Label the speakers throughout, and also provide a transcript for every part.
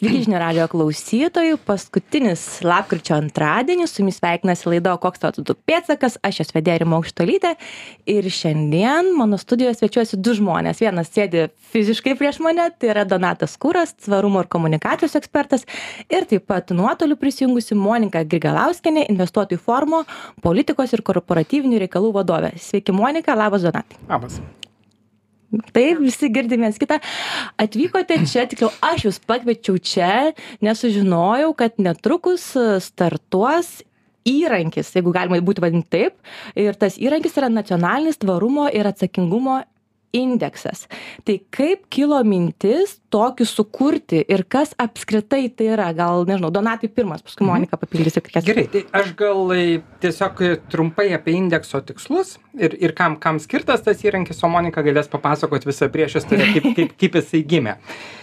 Speaker 1: Sveiki, žinių radio klausytojų. Paskutinis lapkričio antradienis, su jumis sveikinasi laida Koks tavo tu pėtsakas, aš esu vedėja Rima Aukštolytė. Ir šiandien mano studijoje svečiuosi du žmonės. Vienas sėdi fiziškai prieš mane, tai yra Donatas Kūras, tvarumo ir komunikacijos ekspertas. Ir taip pat nuotoliu prisijungusi Monika Grigalauskenė, investuotojų formo, politikos ir korporatyvinių reikalų vadovė. Sveiki, Monika, labas Donatai.
Speaker 2: Labas.
Speaker 1: Taip, visi girdime kitą. Atvykote čia, tikriau, aš jūs pakviečiau čia, nes sužinojau, kad netrukus startuos įrankis, jeigu galima būti vadinti taip. Ir tas įrankis yra nacionalinis tvarumo ir atsakingumo indeksas. Tai kaip kilo mintis tokį sukurti ir kas apskritai tai yra? Gal, nežinau, Donatai pirmas, paskui Monika papildys ir kas.
Speaker 2: Gerai, tai aš gal e, tiesiog trumpai apie indekso tikslus ir, ir kam, kam skirtas tas įrankis, o Monika galės papasakoti visą priešistorę, kaip, kaip, kaip jisai gimė.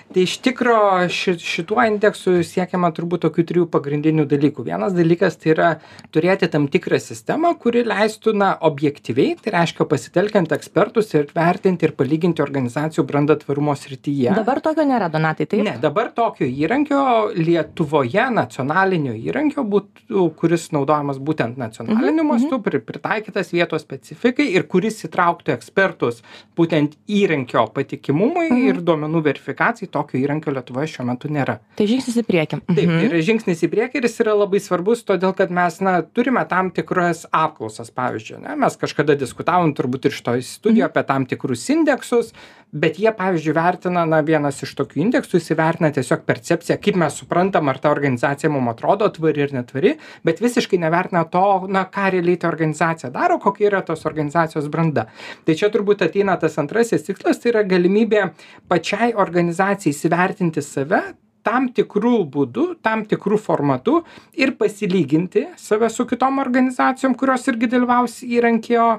Speaker 2: Tai iš tikro ši šituo indeksu siekiama turbūt tokių trijų pagrindinių dalykų. Vienas dalykas tai yra turėti tam tikrą sistemą kuri leistų na objektyviai tai reiškia pasitelkiant ekspertus ir vertinti ir palyginti organizacijų brandą tvarumo srityje.
Speaker 1: Dabar tokio nėra donatai taip?
Speaker 2: Ne dabar tokio įrankio lietuvoje nacionalinio įrankio būtų kuris naudojamas būtent nacionaliniu
Speaker 1: Mhm,
Speaker 2: mastu pri pritaikytas vietos specifikai ir kuris įtrauktų ekspertus būtent įrankio patikimumui
Speaker 1: Mhm.
Speaker 2: ir duomenų verifikacijai. Tokio įrankio lietuvoje šiuo metu nėra.
Speaker 1: Tai žingsnis į priekį.
Speaker 2: Taip tai
Speaker 1: Mhm.
Speaker 2: yra žingsnis į priekį ir jis yra labai svarbus todėl kad mes na turime tam tikras apklausas pavyzdžiui ane mes kažkada diskutavom turbūt ir šitoj studijoj apie tam tikrus indeksus bet jie pavyzdžiui vertina na vienas iš tokių indeksų jis įvertina tiesiog percepciją kaip mes suprantam ar ta organizacija mum atrodo tvari ar netvari bet visiškai nevertina to na ką realiai ta organizacija daro kokia yra tos organizacijos branda. Tai čia turbūt ateina tas antrasis tikslas tai yra galimybė pačiai organizacijai įsivertinti save tam tikru būdu tam tikru formatu ir pasilyginti save su kitom organizacijom kurios irgi dalyvaus įrankio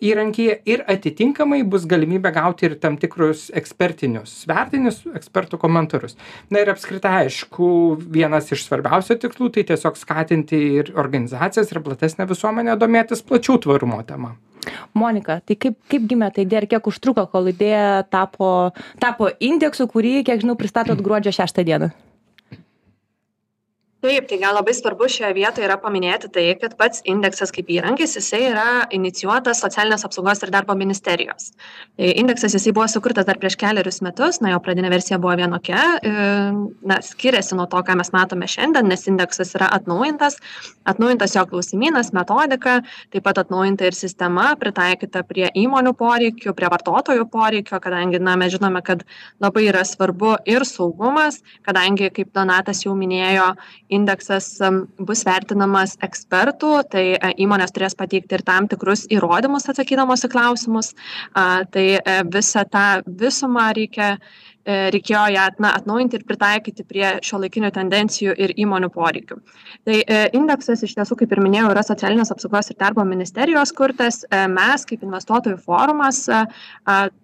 Speaker 2: įrankyje ir atitinkamai bus galimybė gauti ir tam tikrus ekspertinius vertinimus ekspertų komentarus. Na ir apskritai aišku vienas iš svarbiausių tikslų tai tiesiog skatinti ir organizacijas ir platesnę visuomenę domėtis plačiau tvarumo tema
Speaker 1: monika tai kaip kaip gimė ta idėja ir kiek užtruko kol idėja tapo tapo indeksu kurį kiek žinau pristatot gruodžio šeštą dieną
Speaker 3: taip tai gal labai svarbu šioje vietoje yra paminėti tai kad pats indeksas kaip įrankis jisai yra inicijuotas socialinės apsaugos ir darbo ministerijos. Tai indeksas jisai buvo sukurtas dar prieš kelerius metus na jo pradinė versija buvo vienokia e, na skiriasi nuo to ką mes matome šiandien nes indeksas yra atnaujintas atnaujintas jo klausimynas metodika taip pat atnaujinta ir sistema pritaikyta prie įmonių poreikių prie vartotojų poreikio kadangi na mes žinome kad labai yra svarbu ir saugumas kadangi kaip donatas jau minėjo indeksas bus vertinamas ekspertų tai įmonės turės pateikti ir tam tikrus įrodymus atsakydamos į klausimus. Tai e, visą tą visumą reikia e, reikėjo ją na atnaujinti ir pritaikyti prie šiuolaikinių tendencijų ir įmonių poreikių. Tai e, indeksas iš tiesų kaip ir minėjau yra socialinės apsaugos ir darbo ministerijos kurtas. Mes kaip investuotojų forumas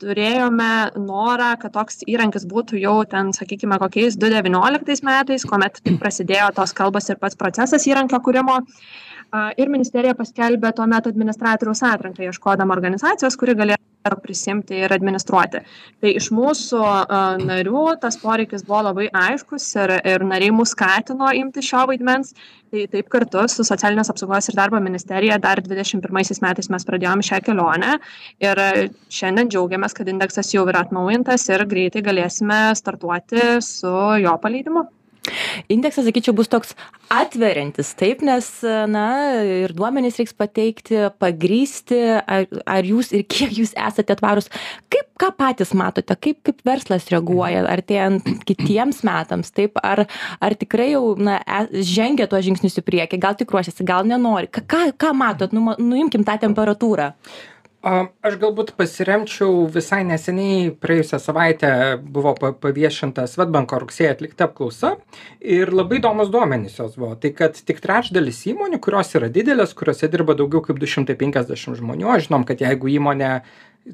Speaker 3: turėjome norą kad toks įrankis būtų jau ten sakykime kokiais du devynioliktais metais kuomet prasidėjo tos kalbos ir pats procesas įrankio kūrimo. Ir ministerija paskelbė tuomet administratoriaus atranką ieškodama organizacijos kuri galėtų prisiimti ir administruoti. Tai iš mūsų narių tas poreikis buvo labai aiškus ir ir nariai mus skatino imtis šio vaidmens. Tai taip kartu su socialinės apsaugos ir darbo ministerija dar dvidešim pirmaisiais metais mes pradėjom šią kelionę ir šiandien džiaugiamės kad indeksas jau yra atnaujintas ir greitai galėsime startuoti su jo paleidimu
Speaker 1: indeksas sakyčiau bus toks atveriantis taip nes na ir duomenis reiks pateikti pagrįsti ar ar jūs ir kiek jūs esate tvarūs. Kaip ką patys matote kaip kaip verslas reaguoja artėjant kitiems metams taip ar ar tikrai jau na e žengia tuos žingsnius į priekį gal tik ruošiasi gal nenori. Ką ką matot? Nu nuimkim tą temperatūrą
Speaker 2: aš galbūt pasiremčiau visai neseniai praėjusią savaitę buvo pa paviešinta swedbanko rugsėjį atlikta apklausa ir labai įdomūs duomenys jos buvo. Tai kad tik trečdalis įmonių kurios yra didelės kuriose dirba daugiau kaip du šimtai penkiasdešim žmonių o žinom kad jeigu įmonė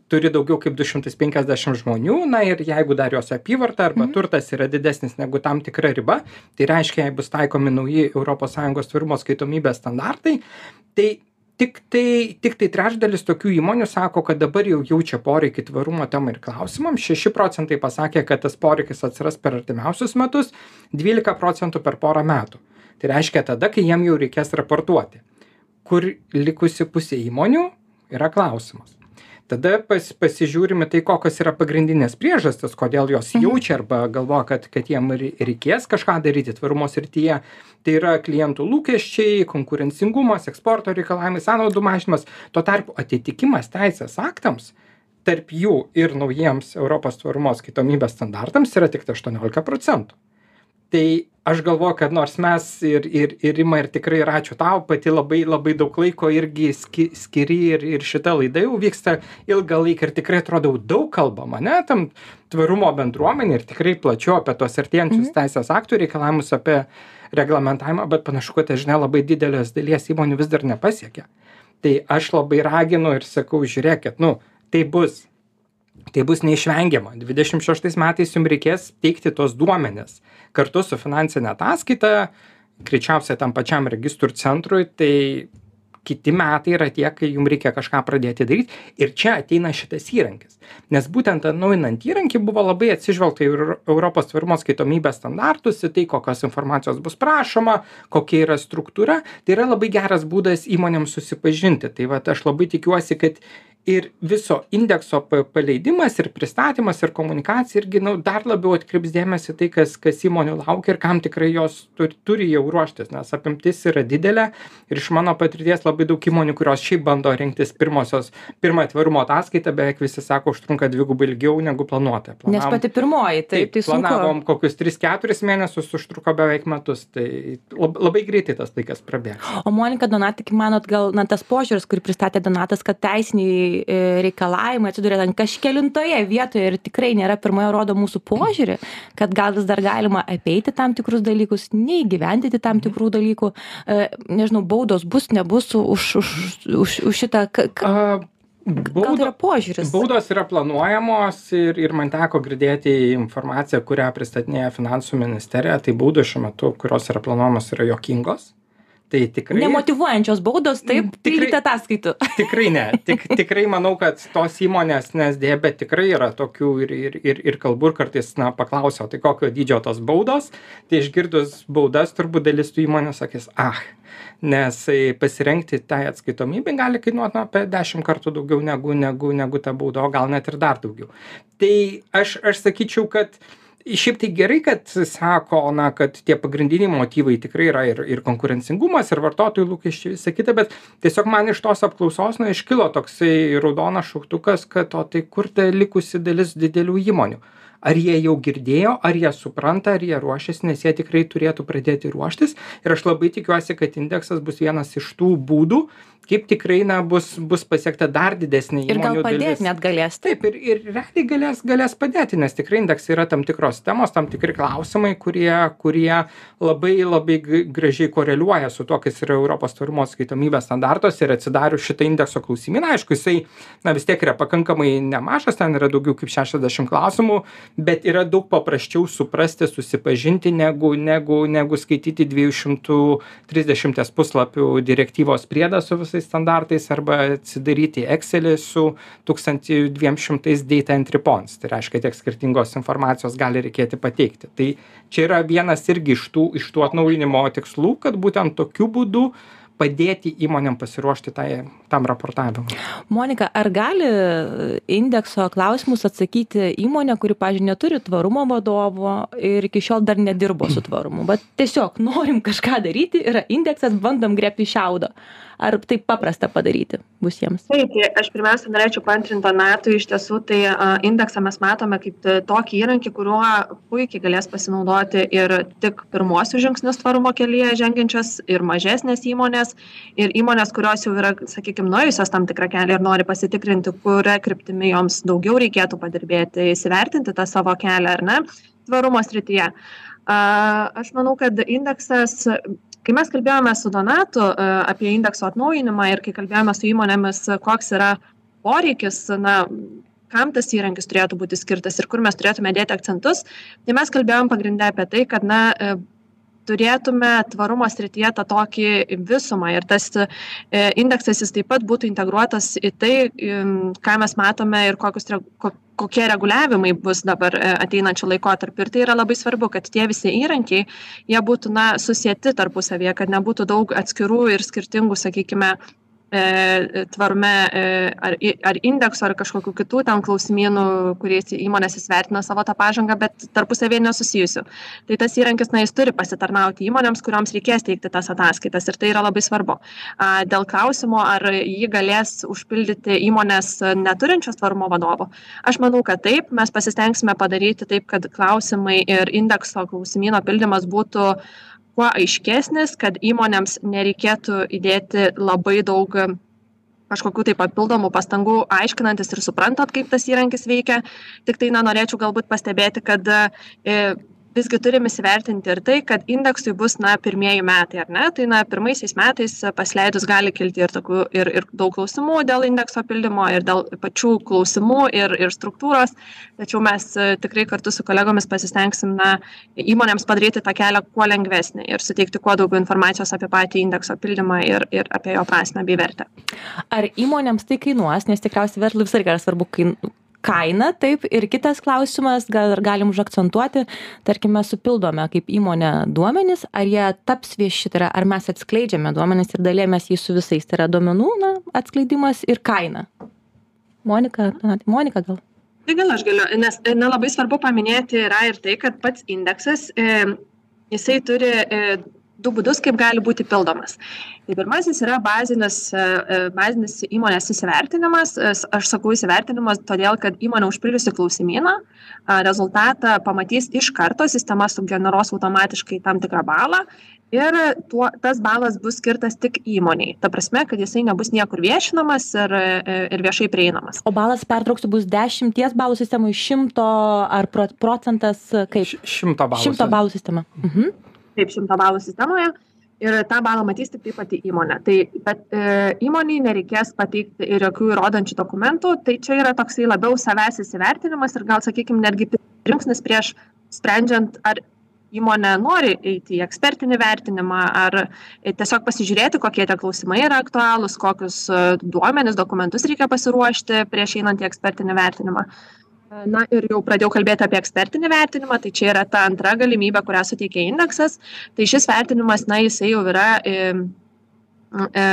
Speaker 2: turi daugiau kaip du šimtus penkiasdešim žmonių na ir jeigu dar jos apyvarta arba turtas yra didesnis negu tam tikra riba tai reiškia jei bus taikomi nauji europos sąjungos tvarumo atskaitomybės standartai. Tai tiktai tiktai trečdalis tokių įmonių sako kad dabar jau jaučia poreikį tvarumo temai ir klausimam. Šeši procentai pasakė kad tas poreikis atsiras per artimiausius metus dvylika procentų per porą metų. Tai reiškia tada kai jiem jau reikės raportuoti. Kur likusi pusė įmonių yra klausimas tada pas pasižiūrim į tai kokios yra pagrindinės priežastys kodėl jos
Speaker 1: Mhm.
Speaker 2: jaučia arba galvoja kad kad jiem rei reikės kažką daryti tvarumo srityje. Tai yra klientų lūkesčiai konkurencingumas eksporto reikalavimai sąnaudų mažinimas. Tuo tarpu atitikimas teisės aktams tarp jų ir naujiems europos tvarumo atskaitomybės standartams yra tiktai aštuoniolika procentų. Tai aš galvoju kad nors mes ir ir ir rima ir tikrai ir ačiū tau pati labai labai daug laiko irgi ski skiri ir ir šita laida jau vyksta ilgą laiką ir tikrai atrodo jau daug kalbam ane tam tvarumo bendruomenėj ir tikrai plačiau apie tuos artėjančius teisės aktų reikalavimus apie reglamentavimą bet panašu kad ta žinia labai didelės dalies įmonių vis dar nepasiekia. Tai aš labai raginu ir sakau žiūrėkit nu tai bus tai bus neišvengiama. Dvidešim šeštais metais jum reikės teikti tuos duomenis kartu su finansine ataskaita greičiausiai tam pačiam registrų centrui tai kiti metai yra tie kai jum reikia kažką pradėti daryt ir čia ateina šitas įrankis. Nes būtent atnaujinant įrankį buvo labai atsižvelgta į europos tvarumo atskaitomybės standartus į tai kokios informacijos bus prašoma kokia yra struktūra. Tai yra labai geras būdas įmonėms susipažinti. Tai vat aš labai tikiuosi kad ir viso indekso pa paleidimas ir pristatymas ir komunikacija irgi nu dar labiau atkreips dėmesį tai kas kas įmonių laukia ir kam tikrai jos tur turi jau ruoštis nes apimtis yra didelė ir iš mano patirties labai daug įmonių kurios šiaip bando rinktis pirmosios pirmą tvarumo ataskaitą beveik visi sako užtrunka dvigubai ilgiau negu planuota.
Speaker 1: Nes pati pirmoji, taip, tai
Speaker 2: planavom kokius tris keturis mėnesius užtruko beveik metus tai lab labai greitai tas laikas prabėga
Speaker 1: O Monika Donatai, kaip manot, gal na, tas požiūris, kurį pristatė Donatas, kad teisiniai reikalavimai atsiduria ten kažkelintoje vietoje ir tikrai nėra pirmoje, rodo mūsų požiūrį, kad gal vis dar galima apeiti tam tikrus dalykus, neįgyvendyti tam tikrų dalykų, e, nežinau, baudos bus, nebus už, už, už, už šitą. Gal tai
Speaker 2: baudo
Speaker 1: yra požiūris?
Speaker 2: baudos yra planuojamos ir ir man teko girdėti informaciją kurią pristatinėja finansų ministerija tai baudos šiuo metu kurios yra planuojamos yra juokingos tai tikrai
Speaker 1: Nemotivuojančios baudos, taip,
Speaker 2: Mm,
Speaker 1: pildyti ataskaitų.
Speaker 2: tikrai ne. Tik tikrai manau kad tos įmonės nesdėja bet tikrai yra tokių ir ir ir ir kalbų ir kartais na paklausia o tai kokio dydžio tos baudos? Tai išgirdus baudas turbūt dalis tų įmonių sakys ach nes e, pasirengti tai atskaitomybei gali kainuot na apie dešim kartų daugiau negu negu negu ta bauda o gal net ir dar daugiau. Tai aš aš sakyčiau kad šiaip tai gerai kad sako na kad tie pagrindiniai motyvai tikrai yra ir ir konkurencingumas ir vartotojų lūkesčiai visa kita bet tiesiog man iš tos apklausos na iškilo toksai raudonas šauktukas kad o tai kur ta likusi dalis didelių įmonių? Ar jie jau girdėjo ar jie supranta ar jie ruošiasi nes jie tikrai turėtų pradėti ruoštis. Ir aš labai tikiuosi kad indeksas bus vienas iš tų būdų kaip tikrai na bus bus pasiekta dar didesnė
Speaker 1: Ir gal
Speaker 2: įmonių dalis
Speaker 1: padėti net galės.
Speaker 2: taip ir ir realiai galės galės padėti nes tikrai indekse yra tam tikros temos tam tikri klausimai kurie kurie labai labai gražiai koreliuoja su tuo kas yra europos tvarumo atskaitomybės standartuose ir atsidarius šitą indekso klausimyną aišku jisai na vis tiek yra pakankamai nemažas ten yra daugiau kaip šešiasdešim klausimų bet yra daug paprasčiau suprasti susipažinti negu negu negu skaityti dviejų šimtų trisdešimties puslapių direktyvos priedą su visais standartais arba atsidaryti ekselį su tūkstantį dviem šimtais data entry points. Tai reiškia tiek skirtingos informacijos gali reikėti pateikti. Tai čia yra vienas irgi iš tų iš tų atnaujinimo tikslų kad būtent tokiu būdu padėti įmonėm pasiruošti tai tam raportavimui
Speaker 1: Monika, ar gali indekso klausimus atsakyti įmonė, kuri, pažiūrėjau, neturi tvarumo vadovo ir iki šiol dar nedirbo su tvarumu, bet tiesiog norim kažką daryti, yra indeksas, bandom grepti šiaudo. Ar taip paprasta padaryti bus jiems?
Speaker 3: Taip, tai aš pirmiausia norėčiau pantrinti Donatui, iš tiesų tai indeksą mes matome kaip tokį įrankį, kuriuo puikiai galės pasinaudoti ir tik pirmosius žingsnius tvarumo kelyje žengiančios ir mažesnės įmonės, ir įmonės, kurios jau yra, sakykime, nuėjusios tam tikrą kelią ir nori pasitikrinti, kuria kryptimi joms daugiau reikėtų padirbėti, įsivertinti tą savo kelią ar ne, tvarumo srityje. Aš manau, kad indeksas kai mes kalbėjome su Donatu apie indekso atnaujinimą ir kai kalbėjome su įmonėmis, koks yra poreikis, na, kam tas įrankis turėtų būti skirtas ir kur mes turėtume dėti akcentus, tai mes kalbėjom pagrindę apie tai, kad, na, turėtume tvarumo srityje tą tokį visumą ir tas e, indeksas jis taip pat būtų integruotas į tai, ką mes matome ir kokius, kokie reguliavimai bus dabar e, ateinančių laikotarpių. Ir tai yra labai svarbu, kad tie visi įrankiai, jie būtų na, susijęti tarpusavėje, kad nebūtų daug atskirų ir skirtingų, sakykime, tvarume e, ar, ar indekso, ar kažkokiu kitų ten klausimynų, kuriais įmonės įsvertina savo tą pažangą, bet tarpusavėje nesusijusių. Tai tas įrankis, na, jis turi pasitarnauti įmonėms, kuriuoms reikės teikti tas ataskaitas ir tai yra labai svarbu. Dėl klausimo, ar jį galės užpildyti įmonės neturinčios tvarumo vadovo, aš manau, kad taip, mes pasistengsime padaryti taip, kad klausimai ir indekso klausimyno pildymas būtų uh, kuo aiškesnis, kad įmonėms nereikėtų įdėti labai daug kažkokių tai papildomų pastangų aiškinantis ir suprantant, kaip tas įrankis veikia. Tik tai, na, norėčiau galbūt pastebėti, kad e, visgi turim įsivertinti ir tai kad indeksui bus na pirmieji metai ar ne? Tai na pirmaisiais metais pasileidus gali kilti ir tokių ir ir daug klausimų dėl indekso pildymo ir dėl pačių klausimų ir ir struktūros. Tačiau mes e, tikrai kartu su kolegomis pasistengsim na įmonėms padaryti tą kelią kuo lengvesnį ir suteikti kuo daugiau informacijos apie patį indekso pildymą ir ir apie jo prasmę bei vertę.
Speaker 1: Ar įmonėms tai kainuos? Nes tikriausiai verslui visą laiką yra svarbu kain kaina taip ir kitas klausimas gal ir galim užakcentuoti tarkim mes supildome kaip įmonė duomenis ar jie taps vieši tai yra ar mes atskleidžiame duomenis ir dalijamės jais su visais tai yra duomenų na atskleidimas ir kaina. Monika monika gal.
Speaker 3: Tai gal aš galiu nes na labai svarbu paminėti yra ir tai kad pats indeksas e, jisai turi e, du būdus, kaip gali būti pildomas. Tai pirmasis yra bazinis, e, e, bazinis įmonės įsivertinimas. E, aš sakau įsivertinimas todėl, kad įmonė užpildžiusi klausimyną, rezultatą pamatys iš karto, sistema sugeneruos automatiškai tam tikrą balą ir tuo, tas balas bus skirtas tik įmoniai. Ta prasme, kad jisai nebus niekur viešinamas ir, ir viešai prieinamas.
Speaker 1: O balas pertrauksiu bus 10 balų sistemų iš 100 ar procentas kaip?
Speaker 2: 100 balų.
Speaker 1: 100 balų sistema. Mhm
Speaker 3: taip šimto balų sistemoje ir tą balą matys tik tai pati įmonė. Tai, bet e, įmoniai nereikės pateikti ir jokių įrodančių dokumentų, tai čia yra toksai labiau savęs įsivertinimas ir gal, sakykime, netgi žingsnis prieš sprendžiant, ar įmonė nori eiti į ekspertinį vertinimą, ar tiesiog pasižiūrėti, kokie tie klausimai yra aktualūs, kokius e, duomenis, dokumentus reikia pasiruošti prieš einant į ekspertinį vertinimą. Na ir jau pradėjau kalbėti apie ekspertinį vertinimą, tai čia yra ta antra galimybė, kurią suteikia indeksas. Tai šis vertinimas, na, jisai jau yra e, e,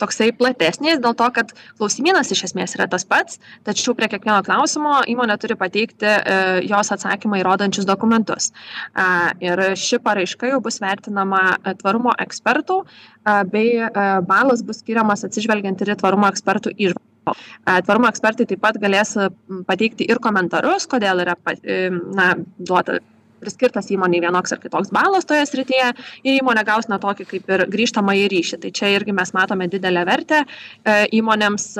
Speaker 3: toksai platesnis, dėl to, kad klausimynas iš esmės yra tas pats, tačiau prie kiekvieno klausimo įmonė turi pateikti e, jos atsakymą įrodančius dokumentus. E, ir ši paraiška jau bus vertinama e, tvarumo ekspertų, e, bei e, balas bus skiriamas atsižvelgiant ir į tvarumo ekspertų išvalgą. Tvarumo ekspertai taip pat galės pateikti ir komentarus, kodėl yra na, duota priskirtas įmoniai vienoks ar kitoks balas toje srityje ir įmonė gaus na tokį kaip ir grįžtamą į ryšį. Tai čia irgi mes matome didelę vertę e, įmonėms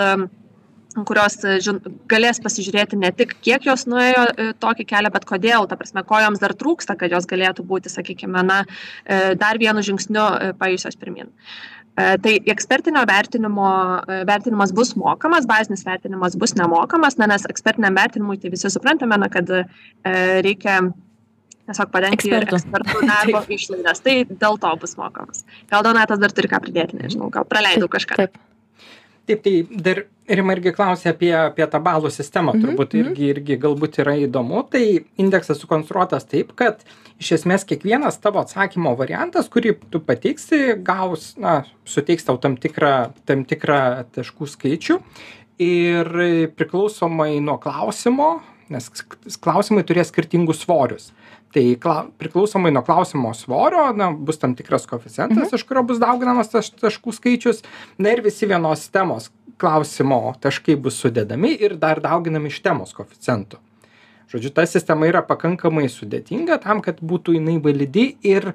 Speaker 3: kurios žin, galės pasižiūrėti ne tik, kiek jos nuėjo e, tokį kelią, bet kodėl, ta prasme, ko joms dar trūksta, kad jos galėtų būti, sakykime, na, e, dar vienu žingsniu paėjusios pirmin. E, tai ekspertinio vertinimo e, vertinimas bus mokamas, bazinis vertinimas bus nemokamas, na, nes ekspertiniam vertinimui tai visi suprantame, na, kad e, reikia tiesiog padengti ekspertų, ekspertų darbo išlaidas. Tai dėl to bus mokamas. Gal Donatas dar turi ką pridėti, nežinau, gal praleidau kažką. Taip.
Speaker 2: Taip, tai dar Rima irgi klausė apie, apie tą balų sistemą, mhm, turbūt -hmm. irgi, irgi galbūt yra įdomu. Tai indeksas sukonstruotas taip, kad iš esmės kiekvienas tavo atsakymo variantas, kurį tu pateiksi, gaus, na, suteiks tau tam tikrą, tam tikrą taškų skaičių. Ir priklausomai nuo klausimo, nes klausimai turės skirtingus svorius tai kla priklausomai nuo klausimo svorio na bus tam tikras koeficientas iš kurio bus dauginamas tas taškų skaičius. Na ir visi vienos temos klausimo taškai bus sudedami ir dar dauginami iš temos koeficientų. Žodžiu ta sistema yra pakankamai sudėtinga tam kad būtų jinai validi ir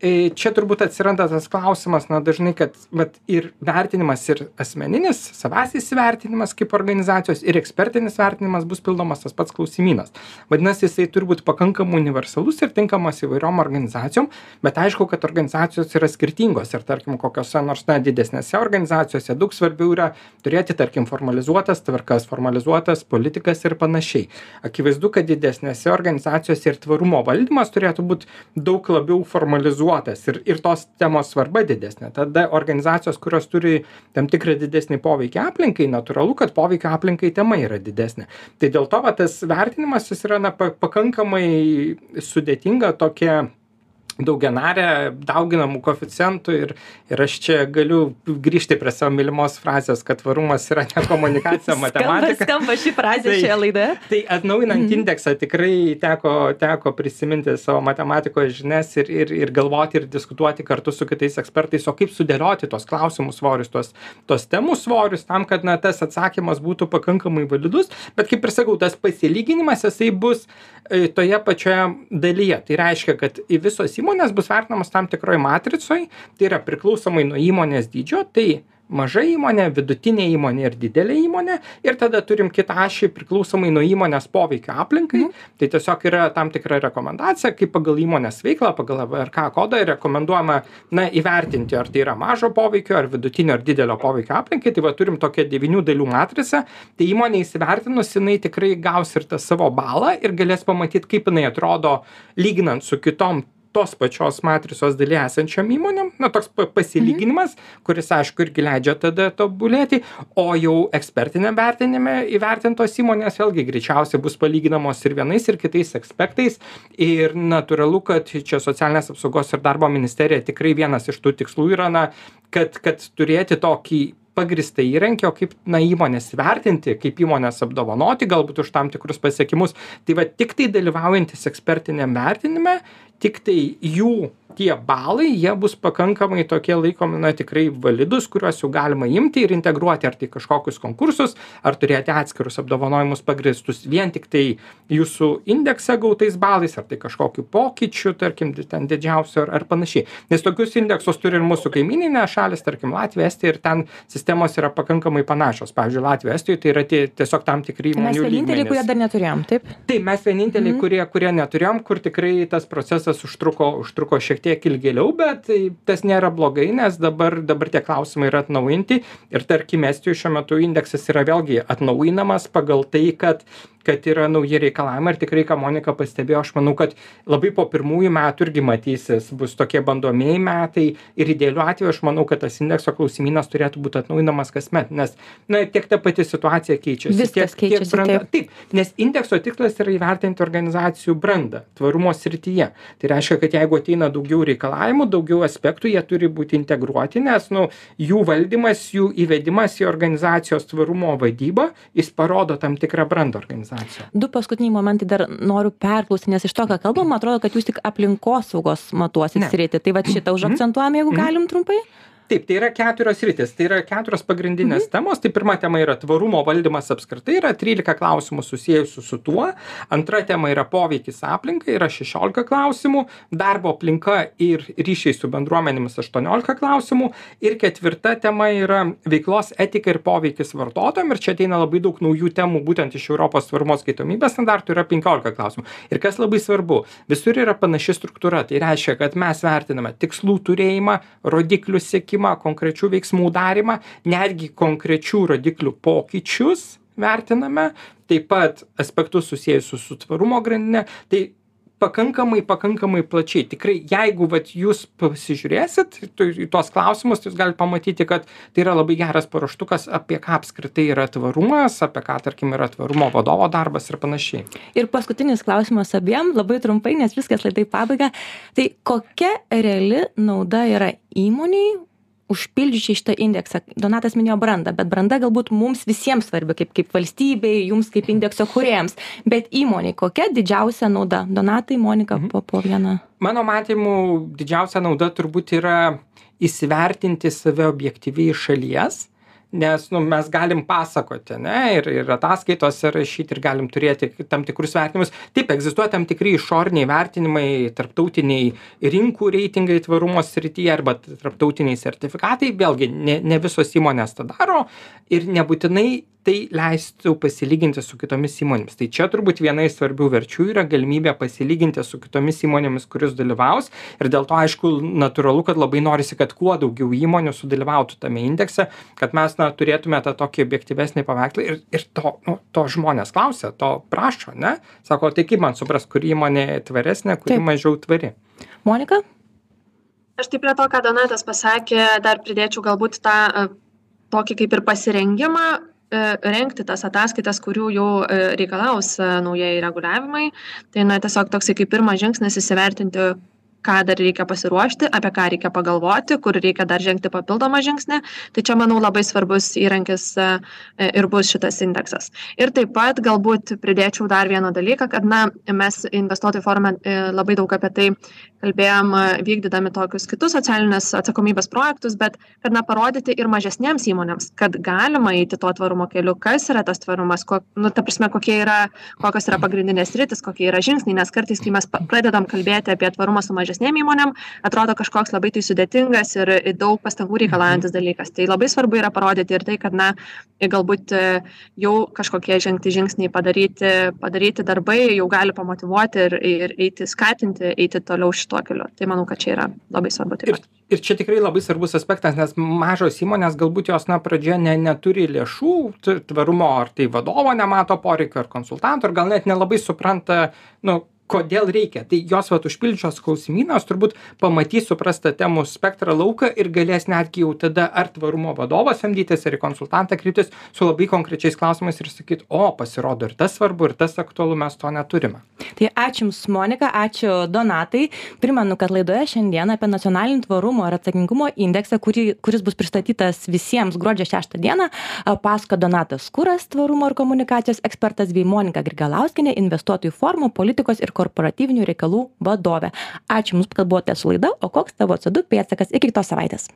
Speaker 2: čia turbūt atsiranda tas klausimas, na dažnai, kad vat, ir vertinimas, ir asmeninis, savas įsivertinimas kaip organizacijos, ir ekspertinis vertinimas bus pildomas tas pats klausimynas. Vadinasi, jisai turi būti pakankamai universalus ir tinkamas įvairiom organizacijom, bet aišku, kad organizacijos yra skirtingos ir tarkim, kokiose nors na, didesnėse organizacijose daug svarbiau yra turėti, tarkim, formalizuotas tvarkas, formalizuotas politikas ir panašiai. Akivaizdu, kad didesnėse organizacijose ir tvarumo valdymas turėtų būti daug labiau formalizuotas integruotas ir, ir tos temos svarba didesnė. Tada organizacijos, kurios turi tam tikrą didesnį poveikį aplinkai, natūralu, kad poveikio aplinkai tema yra didesnė. Tai dėl to va, tas vertinimas jis yra na, pakankamai sudėtinga tokia daugianarė dauginamų koeficientų ir, ir aš čia galiu grįžti prie savo mylimos frazės, kad tvarumas yra ne komunikacija, matematika.
Speaker 1: Skamba ši frazė tai, šioje laidoje.
Speaker 2: Tai atnaujinant mm. indeksą tikrai teko, teko prisiminti savo matematikos žinias ir, ir, ir galvoti ir diskutuoti kartu su kitais ekspertais, o kaip sudėlioti tos klausimų svorius, tos, tos temų svorius, tam, kad na, tas atsakymas būtų pakankamai validus, bet kaip ir sakau, tas pasilyginimas jisai bus e, toje pačioje dalyje. Tai reiškia, kad visos įmonės įmonės bus vertinamos tam tikroj matricoj tai yra priklausomai nuo įmonės dydžio tai maža įmonė vidutinė įmonė ir didelė įmonė ir tada turim kitą ašį priklausomai nuo įmonės poveikio aplinkai.
Speaker 1: Mhm.
Speaker 2: tai tiesiog yra tam tikra rekomendacija kaip pagal įmonės veiklą pagal vrk kodą rekomenduojama na įvertinti ar tai yra mažo poveikio ar vidutinio ar didelio poveikio aplinkai. Tai va turim tokią devynių dalių matricą. Tai įmonė įsivertinus jinai tikrai gaus ir tą savo balą ir galės pamatyt kaip jinai atrodo lyginant su kitom tos pačios matricos daly esančiom įmonėm. Na toks pa pasilyginimas kuris aišku irgi leidžia tada tobulėti o jau ekspertiniam vertinime įvertintos įmonės vėlgi greičiausiai bus palyginamos ir vienais ir kitais aspektais ir natūralu kad čia socialinės apsaugos ir darbo ministerija tikrai vienas iš tų tikslų yra na kad kad turėti tokį pagrįstą įrankį o kaip na įmones vertinti kaip įmones apdovanoti galbūt už tam tikrus pasiekimus. Tai va tiktai dalyvaujantys ekspertiniam vertinime tiktai jų tie balai jie bus pakankamai tokie laikomi na tikrai validūs kuriuos jau galima imti ir integruoti ar tai kažkokius konkursus ar turėti atskirus apdovanojimus pagrįstus vien tiktai jūsų indekse gautais balais ar tai kažkokiu pokyčiu tarkim ten didžiausiu ar ar panašiai nes tokius indeksus turi ir mūsų kaimyninės šalys tarkim latvija estija ir ten sistemos yra pakankamai panašios pavyzdžiui latvijoj estijoj tai yra tie tiesiog tam tikri
Speaker 1: Tai mes
Speaker 2: įmonių
Speaker 1: vieninteliai, kurie dar neturėjom, taip?
Speaker 2: taip mes vieninteliai
Speaker 1: Mhm.
Speaker 2: kurie kurie neturėjom kur tikrai tas procesas užtruko užtruko šiek tiek ilgėliau bet tai tas nėra blogai nes dabar dabar tie klausimai yra atnaujinti. Ir tarkim estijoj šiuo metu indeksas yra vėlgi atnaujinamas pagal tai kad kad yra nauji reikalavimai. Ir tikrai ką monika pastebėjo aš manau kad labai po pirmųjų metų irgi matysis bus tokie bandomieji metai. Ir idealiu atveju aš manau kad tas indekso klausimynas turėtų būt atnaujinamas kasmet nes na tiek ta pati situacija keičiasi
Speaker 1: Viskas
Speaker 2: tiek tiek
Speaker 1: keičiasi,
Speaker 2: branda.
Speaker 1: taip.
Speaker 2: taip nes indekso tikslas yra įvertinti organizacijų brandą tvarumo srityje. Tai reiškia kad jeigu ateina daugiau reikalavimų daugiau aspektų jie turi būti integruoti nes nu jų valdymas jų įvedimas į organizacijos tvarumo vadybą jis parodo tam tikrą brandą organizacijos
Speaker 1: Du paskutiniai momentai dar noriu perklausti, nes iš to, ką kalbam, atrodo, kad jūs tik aplinkosaugos matuosit sritį. Tai va šitą užakcentuojam, jeigu
Speaker 2: Mhm.
Speaker 1: galim trumpai.
Speaker 2: Taip tai yra keturios sritys. Tai yra keturios pagrindinės temos. Tai pirma tema yra tvarumo valdymas apskritai. Yra trylika klausimų susiejusių su tuo. Antra tema yra poveikis aplinkai. Yra šešiolika klausimų. Darbo aplinka ir ryšiai su bendruomenėmis aštuoniolika klausimų. Ir ketvirta tema yra veiklos etika ir poveikis vartotojam. Ir čia ateina labai daug naujų temų būtent iš europos tvarumo atskaitomybės standartų yra penkiolika klausimų. Ir kas labai svarbu visur yra panaši struktūra. Tai reiškia kad mes vertiname tikslų turėjimą rodiklių siekimą konkrečių veiksmų darymą netgi konkrečių rodiklių pokyčius vertiname taip pat aspektus susiejusius su tvarumo grandine. Tai pakankamai pakankamai plačiai. Tikrai jeigu vat jūs pasižiūrėsit tu į tuos klausimus tai jūs galit pamatyti kad tai yra labai geras paruoštukas apie ką apskritai yra tvarumas apie ką tarkim yra tvarumo vadovo darbas ir panašiai.
Speaker 1: Ir paskutinis klausimas abiem, labai trumpai, nes viskas laidai pabaiga. Tai kokia reali nauda yra įmoniai užpildžiusiai šitą indeksą? Donatas minėjo brandą, bet branda galbūt mums visiems svarbi, kaip, kaip valstybei, jums kaip indekso kuriejams. Bet įmoniai kokia didžiausia nauda? Donatai, Monika,
Speaker 2: Mhm.
Speaker 1: po, po vieną.
Speaker 2: mano matymu didžiausia nauda turbūt yra įsivertinti save objektyviai iš šalies nes nu mes galim pasakoti ane ir ir ataskaitose rašyti ir galim turėti tam tikrus vertinimus. Taip egzistuoja tam tikri išoriniai vertinimai tarptautiniai rinkų reitingai tvarumo srityje arba tarptautiniai sertifikatai. Vėlgi ne ne visos įmonės tą daro ir nebūtinai tai leistų pasilyginti su kitomis įmonėmis. Tai čia turbūt viena iš svarbių verčių yra galimybė pasilyginti su kitomis įmonėmis kurios dalyvaus. Ir dėl to aišku natūralu kad labai norisi kad kuo daugiau įmonių sudalyvautų tame indekse kad mes na turėtume tą tokį objektyvesnį paveikslą. Ir ir to nu to žmonės klausia to prašo ane sako tai kaip man suprast kuri įmonė tvaresnė kuri mažiau tvari?
Speaker 1: Monika?
Speaker 3: Aš tai prie to ką donatas pasakė dar pridėčiau galbūt tą e, tokį kaip ir pasirengimą rengti tas ataskaitas, kurių jau e, reikalaus e, naujieji reguliavimai. Tai na, tiesiog toksai kaip pirmas žingsnis įsivertinti, ką dar reikia pasiruošti, apie ką reikia pagalvoti, kur reikia dar žengti papildomą žingsnį. Tai čia, manau, labai svarbus įrankis e, ir bus šitas indeksas. Ir taip pat galbūt pridėčiau dar vieną dalyką, kad na, mes investuotojų forume e, labai daug apie tai kalbėjom e, vykdydami tokius kitus socialinės atsakomybės projektus, bet kad na, parodyti ir mažesniems įmonėms, kad galima eiti tuo tvarumo keliu, kas yra tas tvarumas, ko, nu, ta prasme, kokie yra, kokios yra pagrindinės rytis, kokie yra žingsniai, nes kartais, kai mes pradedam kalbėti apie tvarumą su mažesniais, mažesnėm įmonėm atrodo kažkoks labai tai sudėtingas ir daug pastangų reikalaujantis dalykas. Tai labai svarbu yra parodyti ir tai kad na galbūt e, jau kažkokie žengti žingsniai padaryti padaryti darbai jau gali pamotyvuoti ir ir eiti skatinti eiti toliau šituo keliu. Tai manau kad čia yra labai svarbu taip pat
Speaker 2: ir čia tikrai labai svarbus aspektas nes mažos įmonės galbūt jos na pradžioje ne neturi lėšų tvarumo ar tai vadovo nemato poreikio ar konsultanto ar gal net nelabai supranta nu kodėl reikia. Tai jos vat užpildžius klausimyną jos turbūt pamatys supras tą temų spektrą lauką ir galės netgi jau tada ar tvarumo vadovą samdytis ar į konsultantą kreiptis su labai konkrečiais klausimais ir sakyt o pasirodo ir tas svarbu ir tas aktualu mes to neturime.
Speaker 1: Tai ačiū jums monika ačiū donatai. Primenu kad laidoje šiandien apie nacionalinį tvarumo ir atsakingumo indeksą kurį kuris bus pristatytas visiems gruodžio šeštą dieną pasakojo donatas kuras tvarumo ir komunikacijos ekspertas bei monika grigaliauskienė investuotojų forumo politikos ir korporatyvinių reikalų vadovė. Ačiū jums kad buvote su laida o koks tavo co du pėdsakas? Iki kitos savaitės